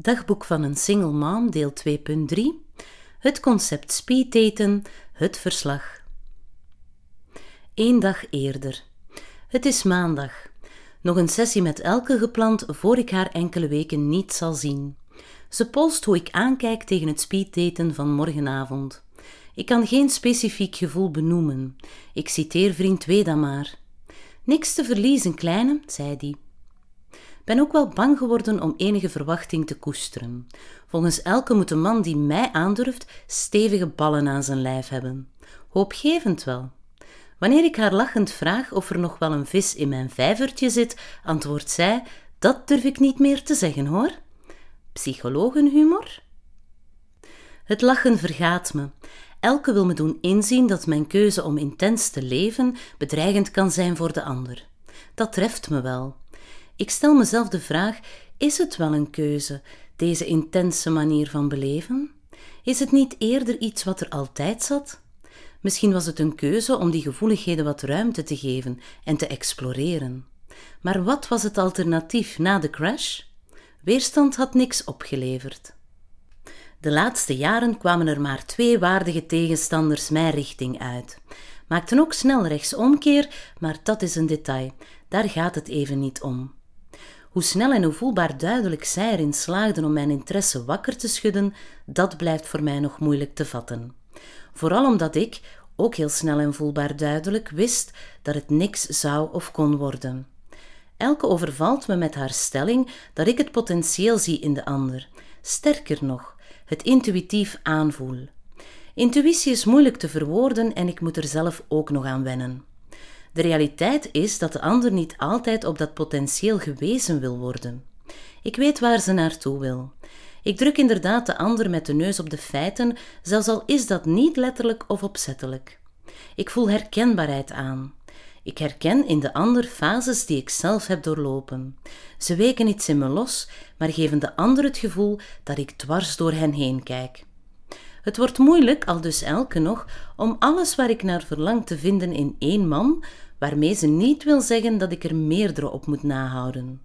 Dagboek van een single mom, deel 2.3. Het concept speeddaten, het verslag. Eén dag eerder. Het is maandag. Nog een sessie met Elke gepland voor ik haar enkele weken niet zal zien. Ze polst hoe ik aankijk tegen het speeddaten van morgenavond. Ik kan geen specifiek gevoel benoemen. Ik citeer vriend Weda maar. Niks te verliezen, kleine, zei die ben ook wel bang geworden om enige verwachting te koesteren. Volgens elke moet een man die mij aandurft stevige ballen aan zijn lijf hebben. Hoopgevend wel. Wanneer ik haar lachend vraag of er nog wel een vis in mijn vijvertje zit, antwoordt zij: Dat durf ik niet meer te zeggen hoor. Psychologenhumor? Het lachen vergaat me. Elke wil me doen inzien dat mijn keuze om intens te leven bedreigend kan zijn voor de ander. Dat treft me wel. Ik stel mezelf de vraag: is het wel een keuze, deze intense manier van beleven? Is het niet eerder iets wat er altijd zat? Misschien was het een keuze om die gevoeligheden wat ruimte te geven en te exploreren. Maar wat was het alternatief na de crash? Weerstand had niks opgeleverd. De laatste jaren kwamen er maar twee waardige tegenstanders mijn richting uit. Maakten ook snel rechtsomkeer, maar dat is een detail, daar gaat het even niet om. Hoe snel en hoe voelbaar duidelijk zij erin slaagden om mijn interesse wakker te schudden, dat blijft voor mij nog moeilijk te vatten. Vooral omdat ik, ook heel snel en voelbaar duidelijk, wist dat het niks zou of kon worden. Elke overvalt me met haar stelling dat ik het potentieel zie in de ander. Sterker nog, het intuïtief aanvoel. Intuïtie is moeilijk te verwoorden en ik moet er zelf ook nog aan wennen. De realiteit is dat de ander niet altijd op dat potentieel gewezen wil worden. Ik weet waar ze naartoe wil. Ik druk inderdaad de ander met de neus op de feiten, zelfs al is dat niet letterlijk of opzettelijk. Ik voel herkenbaarheid aan. Ik herken in de ander fases die ik zelf heb doorlopen. Ze weken iets in me los, maar geven de ander het gevoel dat ik dwars door hen heen kijk. Het wordt moeilijk, al dus elke nog, om alles waar ik naar verlang te vinden in één man, waarmee ze niet wil zeggen dat ik er meerdere op moet nahouden.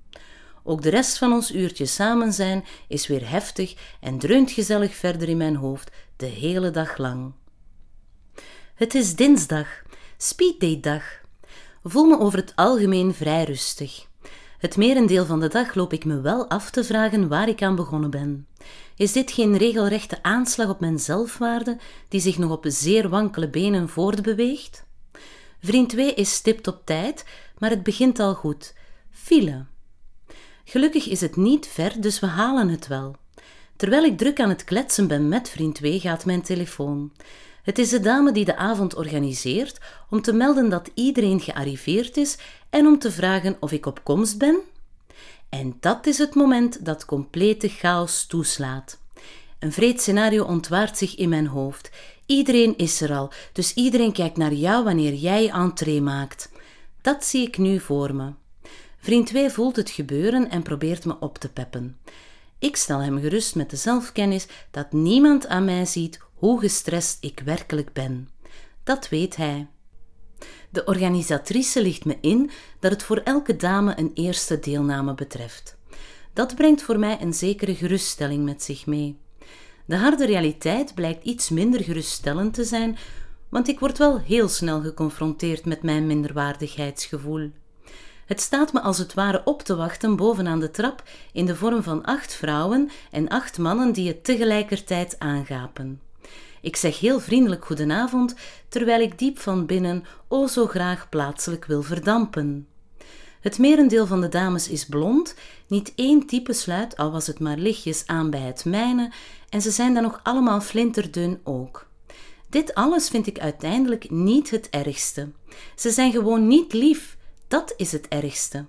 Ook de rest van ons uurtje samen zijn is weer heftig en dreunt gezellig verder in mijn hoofd de hele dag lang. Het is dinsdag, speeddate-dag. Voel me over het algemeen vrij rustig. Het merendeel van de dag loop ik me wel af te vragen waar ik aan begonnen ben. Is dit geen regelrechte aanslag op mijn zelfwaarde die zich nog op zeer wankele benen voortbeweegt? Vriend 2 is stipt op tijd, maar het begint al goed. File. Gelukkig is het niet ver, dus we halen het wel. Terwijl ik druk aan het kletsen ben met vriend 2, gaat mijn telefoon. Het is de dame die de avond organiseert om te melden dat iedereen gearriveerd is en om te vragen of ik op komst ben. En dat is het moment dat complete chaos toeslaat. Een vreed scenario ontwaart zich in mijn hoofd. Iedereen is er al, dus iedereen kijkt naar jou wanneer jij entree maakt. Dat zie ik nu voor me. Vriend 2 voelt het gebeuren en probeert me op te peppen. Ik stel hem gerust met de zelfkennis dat niemand aan mij ziet hoe gestrest ik werkelijk ben. Dat weet hij. De organisatrice ligt me in dat het voor elke dame een eerste deelname betreft. Dat brengt voor mij een zekere geruststelling met zich mee. De harde realiteit blijkt iets minder geruststellend te zijn, want ik word wel heel snel geconfronteerd met mijn minderwaardigheidsgevoel. Het staat me als het ware op te wachten bovenaan de trap in de vorm van acht vrouwen en acht mannen die het tegelijkertijd aangapen. Ik zeg heel vriendelijk goedenavond, terwijl ik diep van binnen o zo graag plaatselijk wil verdampen. Het merendeel van de dames is blond, niet één type sluit, al was het maar lichtjes, aan bij het mijne, en ze zijn dan nog allemaal flinterdun ook. Dit alles vind ik uiteindelijk niet het ergste. Ze zijn gewoon niet lief, dat is het ergste.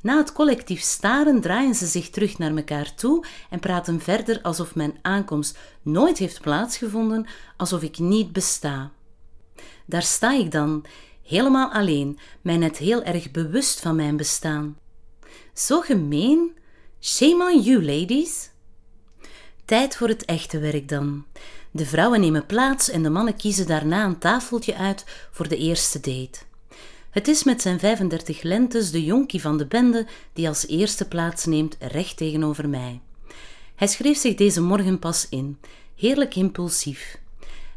Na het collectief staren draaien ze zich terug naar elkaar toe en praten verder alsof mijn aankomst nooit heeft plaatsgevonden, alsof ik niet besta. Daar sta ik dan, helemaal alleen, mij net heel erg bewust van mijn bestaan. Zo gemeen. Shame on you, ladies. Tijd voor het echte werk dan. De vrouwen nemen plaats en de mannen kiezen daarna een tafeltje uit voor de eerste date. Het is met zijn 35 lentes de jonkie van de bende die als eerste plaats neemt recht tegenover mij. Hij schreef zich deze morgen pas in, heerlijk impulsief.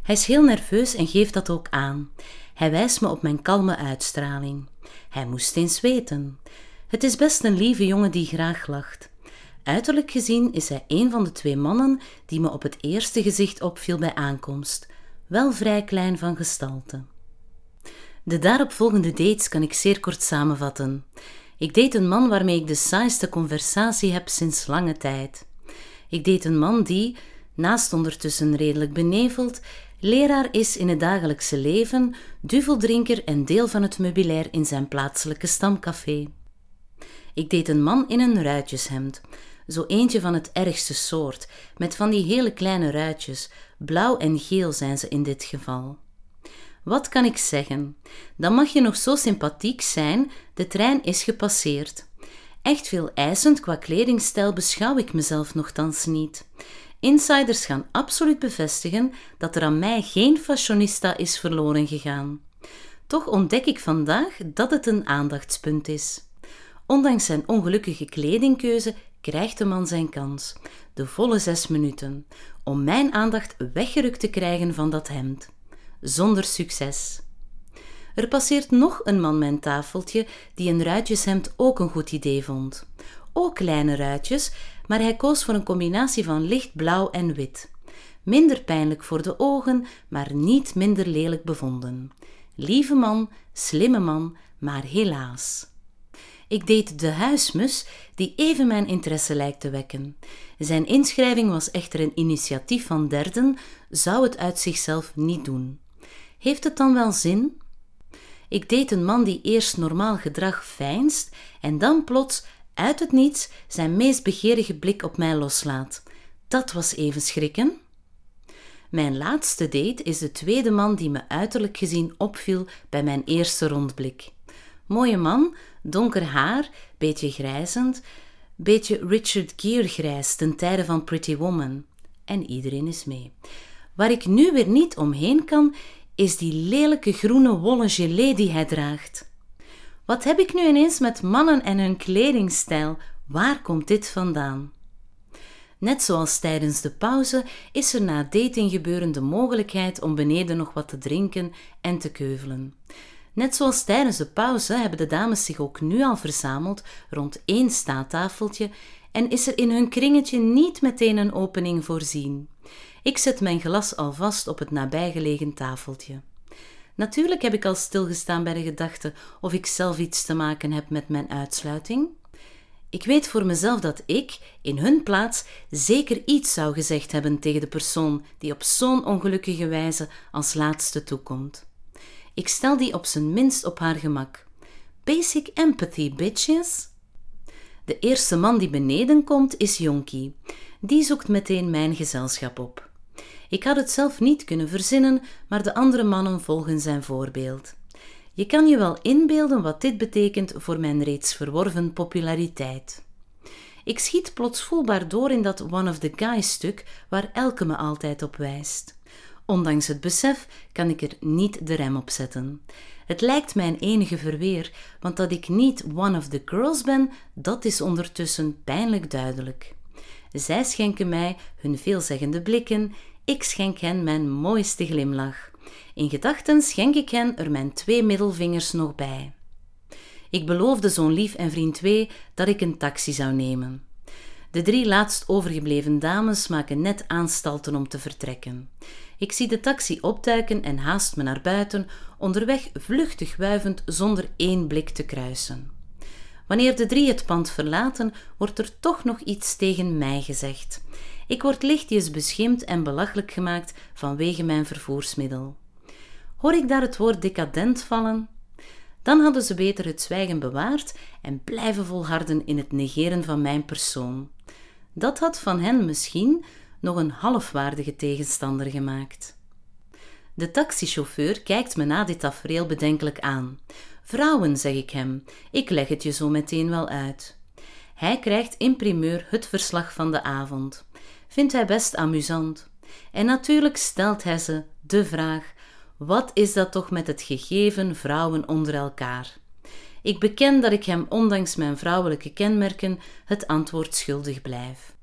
Hij is heel nerveus en geeft dat ook aan. Hij wijst me op mijn kalme uitstraling. Hij moest eens weten. Het is best een lieve jongen die graag lacht. Uiterlijk gezien is hij een van de twee mannen die me op het eerste gezicht opviel bij aankomst, wel vrij klein van gestalte. De daaropvolgende dates kan ik zeer kort samenvatten. Ik deed een man waarmee ik de saaiste conversatie heb sinds lange tijd. Ik deed een man die, naast ondertussen redelijk beneveld, leraar is in het dagelijkse leven, duveldrinker en deel van het meubilair in zijn plaatselijke stamcafé. Ik deed een man in een ruitjeshemd, zo eentje van het ergste soort, met van die hele kleine ruitjes, blauw en geel zijn ze in dit geval. Wat kan ik zeggen? Dan mag je nog zo sympathiek zijn, de trein is gepasseerd. Echt veel eisend qua kledingstijl beschouw ik mezelf nogthans niet. Insiders gaan absoluut bevestigen dat er aan mij geen fashionista is verloren gegaan. Toch ontdek ik vandaag dat het een aandachtspunt is. Ondanks zijn ongelukkige kledingkeuze krijgt de man zijn kans, de volle zes minuten, om mijn aandacht weggerukt te krijgen van dat hemd. Zonder succes. Er passeert nog een man mijn tafeltje die een ruitjeshemd ook een goed idee vond. Ook kleine ruitjes, maar hij koos voor een combinatie van lichtblauw en wit. Minder pijnlijk voor de ogen, maar niet minder lelijk bevonden. Lieve man, slimme man, maar helaas. Ik deed de huismus, die even mijn interesse lijkt te wekken. Zijn inschrijving was echter een initiatief van derden, zou het uit zichzelf niet doen. Heeft het dan wel zin? Ik deed een man die eerst normaal gedrag fijnst en dan plots uit het niets zijn meest begeerige blik op mij loslaat. Dat was even schrikken. Mijn laatste date is de tweede man die me uiterlijk gezien opviel bij mijn eerste rondblik. Mooie man, donker haar, beetje grijzend, beetje Richard Gere grijs ten tijde van Pretty Woman. En iedereen is mee. Waar ik nu weer niet omheen kan, is die lelijke groene wollen gelé die hij draagt. Wat heb ik nu ineens met mannen en hun kledingstijl? Waar komt dit vandaan? Net zoals tijdens de pauze is er na dating gebeuren de mogelijkheid om beneden nog wat te drinken en te keuvelen. Net zoals tijdens de pauze hebben de dames zich ook nu al verzameld rond één staattafeltje en is er in hun kringetje niet meteen een opening voorzien. Ik zet mijn glas alvast op het nabijgelegen tafeltje. Natuurlijk heb ik al stilgestaan bij de gedachte of ik zelf iets te maken heb met mijn uitsluiting. Ik weet voor mezelf dat ik, in hun plaats, zeker iets zou gezegd hebben tegen de persoon die op zo'n ongelukkige wijze als laatste toekomt. Ik stel die op zijn minst op haar gemak. Basic empathy, bitches. De eerste man die beneden komt is Jonkie. Die zoekt meteen mijn gezelschap op. Ik had het zelf niet kunnen verzinnen, maar de andere mannen volgen zijn voorbeeld. Je kan je wel inbeelden wat dit betekent voor mijn reeds verworven populariteit. Ik schiet plots voelbaar door in dat One of the Guys stuk waar Elke me altijd op wijst. Ondanks het besef kan ik er niet de rem op zetten. Het lijkt mijn enige verweer, want dat ik niet one of the girls ben, dat is ondertussen pijnlijk duidelijk. Zij schenken mij hun veelzeggende blikken, ik schenk hen mijn mooiste glimlach. In gedachten schenk ik hen er mijn twee middelvingers nog bij. Ik beloofde zo'n lief en vriend twee dat ik een taxi zou nemen. De drie laatst overgebleven dames maken net aanstalten om te vertrekken. Ik zie de taxi opduiken en haast me naar buiten, onderweg vluchtig wuivend zonder één blik te kruisen. Wanneer de drie het pand verlaten, wordt er toch nog iets tegen mij gezegd. Ik word lichtjes beschimd en belachelijk gemaakt vanwege mijn vervoersmiddel. Hoor ik daar het woord decadent vallen? Dan hadden ze beter het zwijgen bewaard en blijven volharden in het negeren van mijn persoon. Dat had van hen misschien nog een halfwaardige tegenstander gemaakt. De taxichauffeur kijkt me na dit tafereel bedenkelijk aan. Vrouwen, zeg ik hem, ik leg het je zo meteen wel uit. Hij krijgt in primeur het verslag van de avond. Vindt hij best amusant. En natuurlijk stelt hij ze de vraag: wat is dat toch met het gegeven vrouwen onder elkaar? Ik beken dat ik hem ondanks mijn vrouwelijke kenmerken het antwoord schuldig blijf.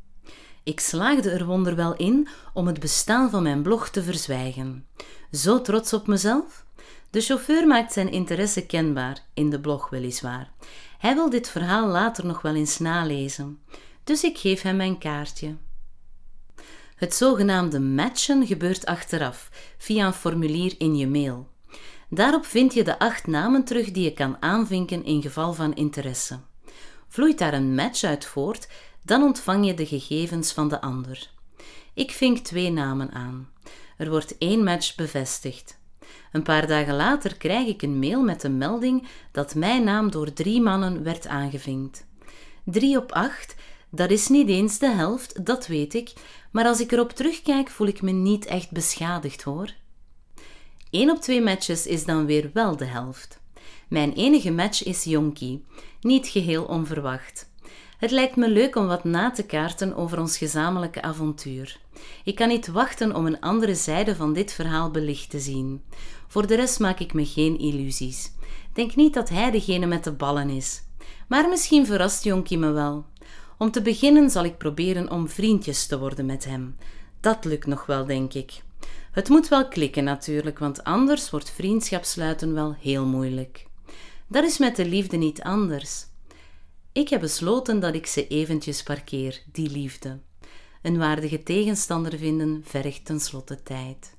Ik slaagde er wonderwel in om het bestaan van mijn blog te verzwijgen. Zo trots op mezelf? De chauffeur maakt zijn interesse kenbaar, in de blog weliswaar. Hij wil dit verhaal later nog wel eens nalezen, dus ik geef hem mijn kaartje. Het zogenaamde matchen gebeurt achteraf, via een formulier in je mail. Daarop vind je de acht namen terug die je kan aanvinken in geval van interesse. Vloeit daar een match uit voort, dan ontvang je de gegevens van de ander. Ik vink twee namen aan. Er wordt één match bevestigd. Een paar dagen later krijg ik een mail met de melding dat mijn naam door drie mannen werd aangevinkt. Drie op acht, dat is niet eens de helft, dat weet ik, maar als ik erop terugkijk voel ik me niet echt beschadigd hoor. Eén op twee matches is dan weer wel de helft. Mijn enige match is Jonkie, niet geheel onverwacht. Het lijkt me leuk om wat na te kaarten over ons gezamenlijke avontuur. Ik kan niet wachten om een andere zijde van dit verhaal belicht te zien. Voor de rest maak ik me geen illusies. Denk niet dat hij degene met de ballen is. Maar misschien verrast Jonkie me wel. Om te beginnen zal ik proberen om vriendjes te worden met hem. Dat lukt nog wel, denk ik. Het moet wel klikken natuurlijk, want anders wordt vriendschap sluiten wel heel moeilijk. Dat is met de liefde niet anders. Ik heb besloten dat ik ze eventjes parkeer, die liefde. Een waardige tegenstander vinden vergt tenslotte tijd.